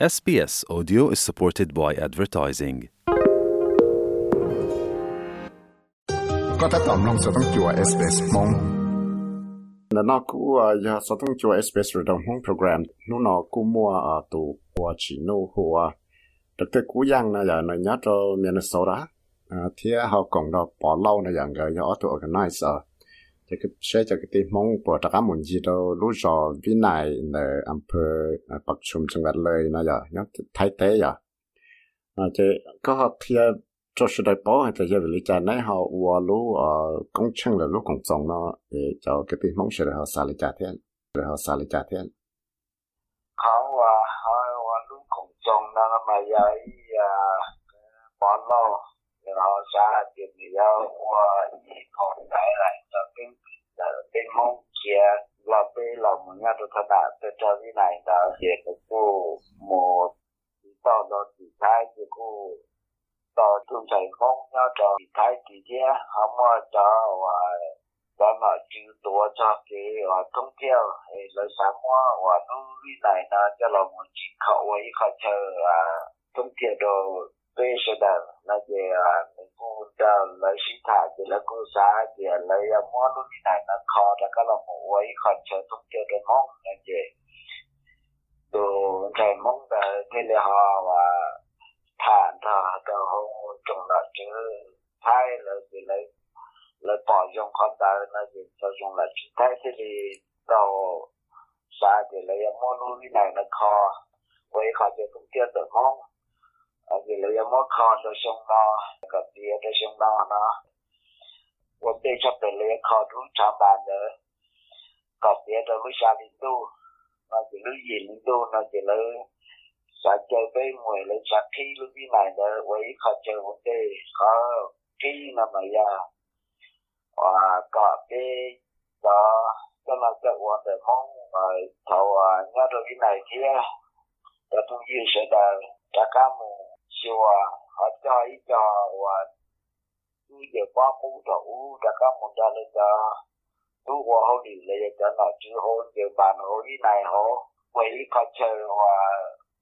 SBS Audio is supported by advertising. Có tác tóm lòng sở tăng SBS mong. Nà nà cú ya sở SBS rồi đồng program. Nú nọ cú mua ở tù của chỉ nô hùa. Đặc tế cú giang nà ya nà nhá cho Minnesota. À, thì hào cổng đó bỏ lâu nà ya ngờ ya auto organizer cái xe cho cái tiếng mong của tất cả mọi gì đâu. Lúc giờ vì này là âm phơ à, bậc chùm trong vật lời nó giờ nó thay thế giờ dạ. à chứ có học thì à, cho sự đại bảo hay ờ, là giờ lý giải này họ qua lũ ở công trình là lũ công sống nó để cho cái tiếng mong sẽ họ xả lý giải thế. Rồi họ xả lý giải thế. Họ qua họ qua lũ công sống nó, mà giờ à, bỏ lâu họ xã tìm hiểu qua gì còn đại lại cho cái bên mong kia. Là cái lòng nhà tôi thật đã tôi cho cái này là việc của cô một chỉ tỏ nó chỉ thay của cô tao chung chạy không nhau cho chỉ thay chỉ thế không mà cho và đó là chữ tủa cho cái ở thông theo thì lời sáng hoa và nuôi này là cho lòng chỉ khẩu ấy khỏi chờ à thông theo đồ tiền mong sự họ xả lý trả tiền để họ xả lý trả tiền họ qua họ qua lú công trọng nó mà giờ à bỏ lô để họ xả tiền thì giờ qua gì còn lại lại cho cái cái mong kia là bây là một nhà tôi thật là tôi la cái này là hiện cái cô một tao dùng là thay. Cái thì tờ tương thầy không nhớ trò thái kỳ thế họ mua cho và đó là chữ tổ ยมคอโดยชงนอกับเตียโดยชงนอเนาะวันเดียวเป็นเลี้ยคอทุกชาวบ้านเนอะกับเตียโดยวิชาลินดูเราจะลื้อยินลินดูเราจะลื้อสาเจอไปหมวยเลยสักที่ลูกที่ไหนเนอะไว้ขอเจอวันเดียวขอที่นั่นมายาว่าก็เตียก็ก็เราจะวันเดียวห้องเออเขาอ่ะเนี่ยโดยที่ไหนเที่ยแต่ทุกยี่สิบเดือนจะก้าวมือ chùa họ cho ý cho và tu giờ quá phụ thủ đã có một gia lên cho tu của hôn đi lấy cho nó chứ hôn giờ bàn hôn như này hổ, hôn quỷ có chơi và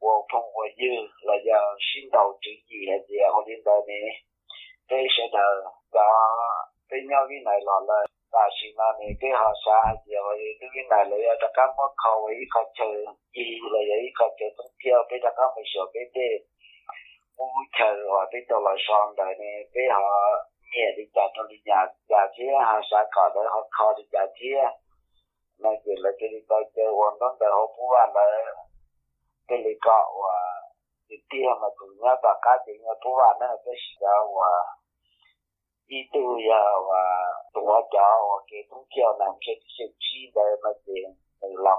vô phong và dư là giờ xin đầu chữ gì là gì à, hôn đến đây này, cái sẽ đờ cho cái nhau như này là lời và xin là nè cái họ xa rồi cái cái này là lấy ra các món khẩu ý có chơi gì là ý có chơi cũng theo cái ra các một số cái tên vui chờ họ biết tôi là son đời này cái họ nghe đi chặt tôi đi nhà nhà chia họ xã cỏ đó, họ kho đi nhà chia nên chỉ là cái đi coi chơi quần đó đời họ phú anh là cái lý cọ và cái tia mà tụi nhớ và cá chị nhớ phú anh đó, cái gì đó và đi từ giờ và tụi họ chọn và cái tụi chiều làm cái sự chi về mà tiền mình làm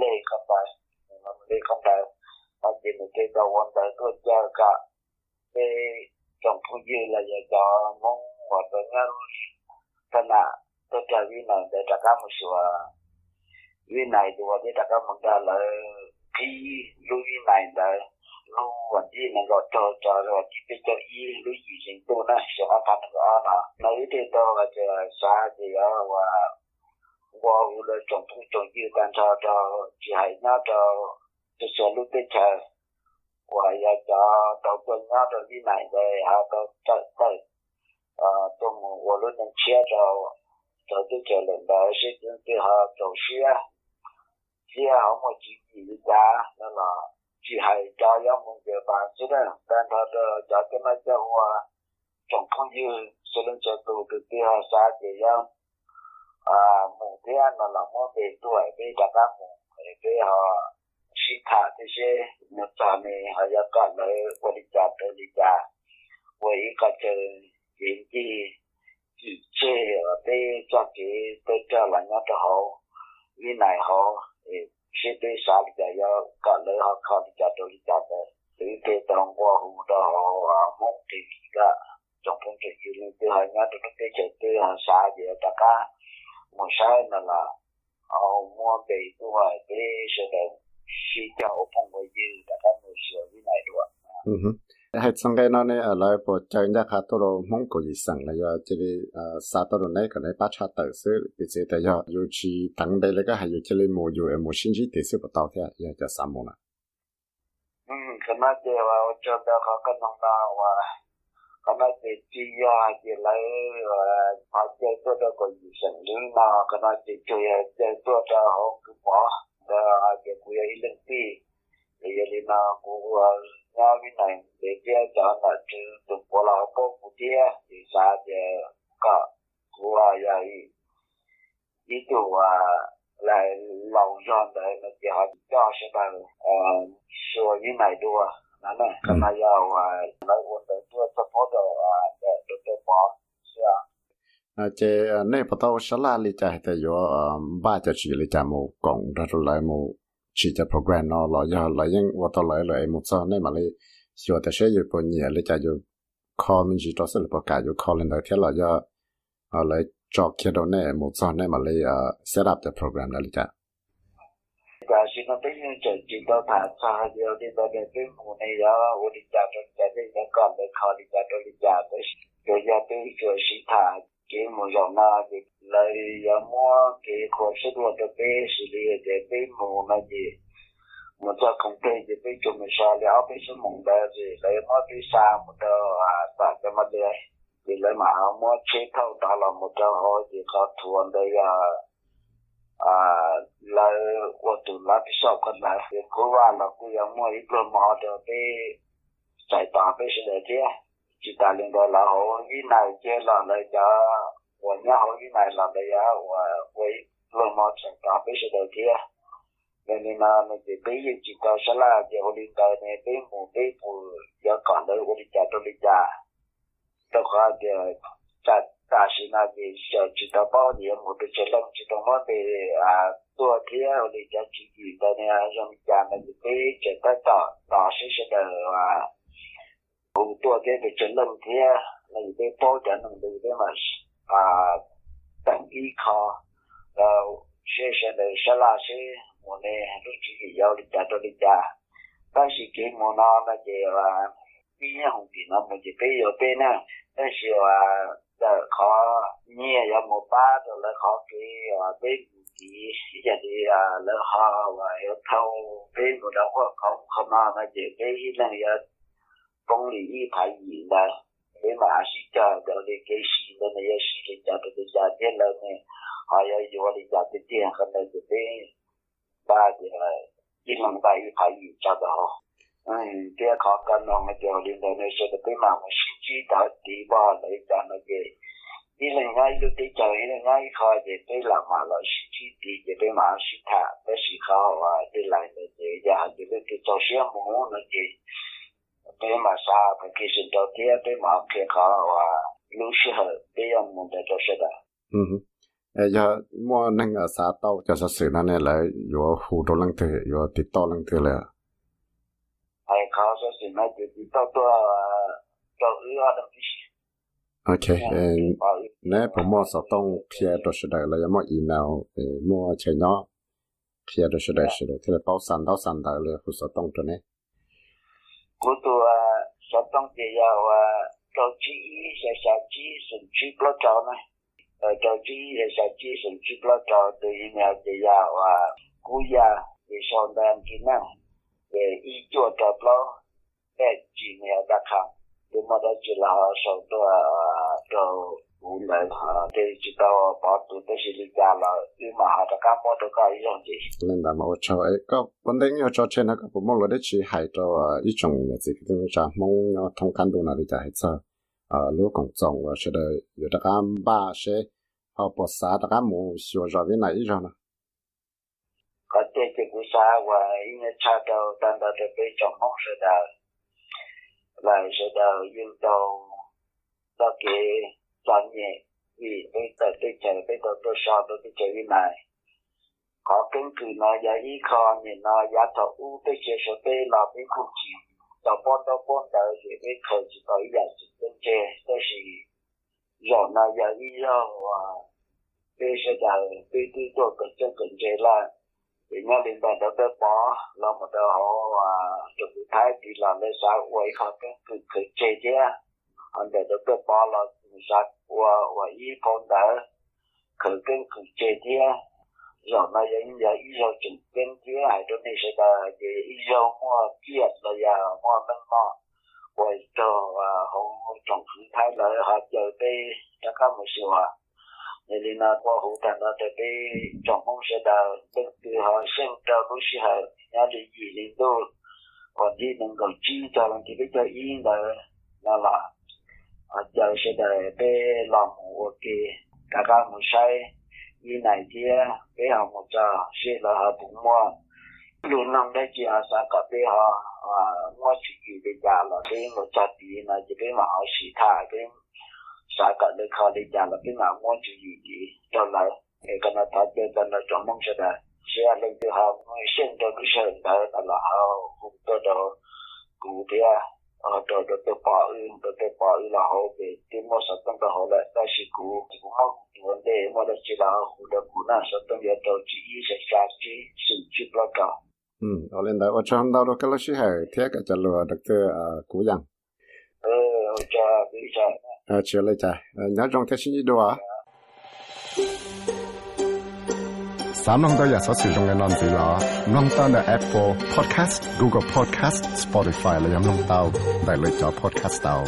lê không phải làm lê không phải còn gì mình cái đầu quan tới có chờ cả. Cái chồng phu dư là giờ cho mong và tôi nghe thân à tôi chờ vi này để trả cá một số vi này tôi và để trả cá một đà là khi lưu vi này để lưu và gì này gọi cho cho rồi chỉ biết cho y lưu gì chính tôi này sẽ phát hành của anh à lấy thì tôi là chờ xa gì đó và qua là chồng phu chồng dư đang cho cho chị hãy nhớ cho tôi xuống lúc tôi chờ. Của giờ cho tàu quân nó rồi, đi này về. Họ tàu tàu tàu tôi muốn của lúc này chia rồi. Tàu tôi chờ lên đó, sẽ chúng tôi họ tàu xia. Xia họ mà chỉ gì ra đó là chỉ hay cho giống một người bạn chứ đó. Đang thọ ờ, cho cái nó cho hoa trong không dư, sẽ lên cho tù từ kia xa chị giống. À một thế là là một về tuổi với cả các một về họ สิทาที่เชนักสามีหายากาศเลยบริจาคบริจาคไว้ก็เจอยิงที่จีเจ้าไปจักกีไปเจ้าหลังนั้นเขาวินัยเขาเอชิดไปสาบจะยากาศเลยเขาเขาบริจาคบริจาคเลยหรือไปตองว่าหูตาเขาหกตีก็จงพงจะยืนไปหายนั้นต้องไปเจอไปหาสาเดียวตะก้ามุ่งใช้นั่นแหละเอามัวไปด้วยไปแสดง khi cho phong với yêu tất cả một sự như này được hay sang cái nó này ở lại bộ chơi nhà khá rồi. Mong có gì sang là do chỉ vì sa tôi rồi này. Cái này bắt chặt tự sự bị chỉ tại do. Yêu chi tăng đây là cái hay yêu chỉ lấy mua yêu mua sinh chi tự sự bắt đầu thế giờ cho sao mua ừ cái nó chơi và cho đó có cái nông nào và cái nó chơi chi ya chỉ lấy họ chơi tôi đó có gì sản lý nào cái nó chơi chơi chơi tôi đó họ cứ bỏ đó cái quý ấy lên tí thì vậy nào cũng nhà cái này để chơi cho là chứ tụi bỏ là có phụ chia. Thì sao thì có của vậy ý đồ à lại lâu rồi đấy là chỉ họ cho sẽ bằng số như này đua nó này cái này yêu à lấy quân đội đua support à để để để bỏ à chế này bắt đầu sẽ là lý giải thì có ba cho chỉ lý giải một cộng ra rồi lại một chỉ cho program nó là do lại những bắt đầu lại lại một số này mà lấy sửa thì sẽ có nhiều lý giải có call mình chỉ cho sẽ là cả có call lên đó thế là do lại cho kia đó này một số này mà lấy set up the program đó lý giải và xin nó biết như chuyện chỉ có thả xa nhiều đi tới đến cái mùa này đó ô đi chào cho cái gì nó còn để khó đi chào cho đi chào tới rồi ra tới rồi sĩ thả ke mo yo na thì lấy à, mua cái khối sức đồ cho cái xử lý để cái mùa này de một cho công ty thì cái cho mình sao liệu cái số mùng đó thì lấy mo cái xa một đó à tại cái mất đây thì lấy mà mua chế thâu đó là một cho họ thì có thuần đây à à là ô tô là cái số còn là cái cố là là cũng có mua ít rồi mà được cái chạy tàu cái sự đấy chứ chỉ ta liên đó là họ cái này chế là lấy cho và nhà họ cái này là bây giờ và với rồi mà sản phẩm cái sự đầu chứ nên là mình chỉ biết chỉ có sẽ là chỉ họ liên tới này cái một cái một giờ còn đấy họ đi chạy tôi đi chạy tôi có cái chạy 大是那个小知道包年，我都觉得知道我的啊多天我的家自己的呢，让家那个被觉得到到是是的啊，我多天的觉得天那个被包着弄的的嘛啊等依靠，呃学生的是那些我呢都自己要的家都的家，但是给我那那个啊，毕业红的那么就被有被呢，但是啊。giờ khó nhẹ giờ một ba rồi là khó cái ở bên gì giờ đi à lỡ họ và hiểu thâu bên của đó không không mà mà chỉ cái là giờ Công lý phải gì là cái mà sĩ chờ được thì cái sĩ đó là sĩ cái chờ được giờ thế là này họ giờ giờ đi giờ cái tiền không là cái ba thì là chỉ bằng bài phải gì cho đó ừ cái khó khăn nó mà giờ liên quan sẽ được cái mà mà sĩ chỉ đã đi vào lấy cho nó cái đi là ngay lúc đi chơi là ngay khó để làm mà là sĩ chỉ đi để tới mà sĩ thả, tới sĩ khó và đi lại để để giờ để tới cái chỗ xe mũ nó gì tới mà xa phải cái sự đầu tiên tới mà cái khó và lúc sĩ hợp tới ông muốn để cho sẽ đó ừ ờ giờ mua năng ở xã tàu cho sự sự này là có hồ đồ lăng thế có tiết to lăng thế là ai khó cho sự này thì tiết to to to ư ở đâu ok nèผมมอสต้องเพียตัวสุดเลยแล้วมออีเมลเอ่อมัวเชยเนาะเพียตัวสุดเลยสุดที่เราเป้าสันเป้าสันได้เลยคุณสต้องตัวนี้ 我都啊，所当地要啊，早起在下起甚至不早呢，呃，早起在下起甚至不早，对于苗的要啊，姑呀，也相当技能，也一做找不到，哎，几苗的看，那么的就拿手段到。无奈他这知道把都都是你家了，你嘛还在干么都干一样的。那那么我操，哎，个问题你要找钱那个不忙了的去海州啊，一种也是跟你讲，忙要通干路那里在海州，啊，路工种我觉得有的干巴些，好不啥的干么，希望找边哪一种呢？我对这个啥我因为差到单到这边做梦似的，来是到运动到给。Toàn nhẹ. Vì bây giờ tôi chờ bây giờ tôi so tôi tôi chờ như này nó giá ý kho thì nó giá thọ u tôi sẽ số tê là cái cụ chỉ cho bao đó bao đó gì cái khởi chỉ có ý giá chỉ bên chế tôi chỉ rồi nó giá ý rồi và tôi sẽ đầu tôi tôi tôi cần chân cần chế là thì nó liên quan đó cái bỏ là một đời họ và chuẩn bị thái thì là lấy sao quay khó cái cử cử chế chứ anh để được cái bỏ là sao và và ý con đã khởi cái cái chế chứ rồi mà giờ giờ ý rồi chừng bên kia ai đó này sẽ là về ý rồi mua kia là giờ mua bên mà quay cho họ trong thứ thái lợi họ chờ đây đã có một số à nên là nó qua hữu thành nó để đây trong mong sẽ là bên từ họ xem cho lúc sẽ họ nhà đi gì đến đâu còn đi đừng có chi cho làm thì bây giờ yên là là là Ờ, họ sẽ để cái làm của cái cả các một sai như này kia, cái họ một giờ sẽ là họ cũng mua. Luôn năm đấy chỉ họ sẽ có cái họ ờ, mua chỉ gì bây giờ là cái một giờ thì là chỉ cái mà họ xỉ thả cái xã cả được họ đi giờ là cái nào mua chỉ gì cho lại cái cái nó thật cái cái nó trong mong sẽ là sẽ lên từ họ sinh cho cái sự đó là họ cũng có đó cụ thể ờ đó đó đó bỏ ư đó đó bỏ ư là họ về cái mua sản phẩm đó ta sẽ cụ cũng không vấn đề mà đó chỉ là họ được cụ nào sản phẩm giờ đầu chỉ ý sẽ ra chỉ sự chụp là cả ừ ở lên đó ở trong đó đó cái là sự hay thế cái cho lừa được cái cú yang ờ cho bây giờ à chưa lấy trái nhớ trong thế sinh đồ à 三弄到日所使用嘅案子啦，弄到嘅 Apple Podcast、Google Podcast、Spotify 嚟饮弄到，嚟嚟咗 Podcast 到。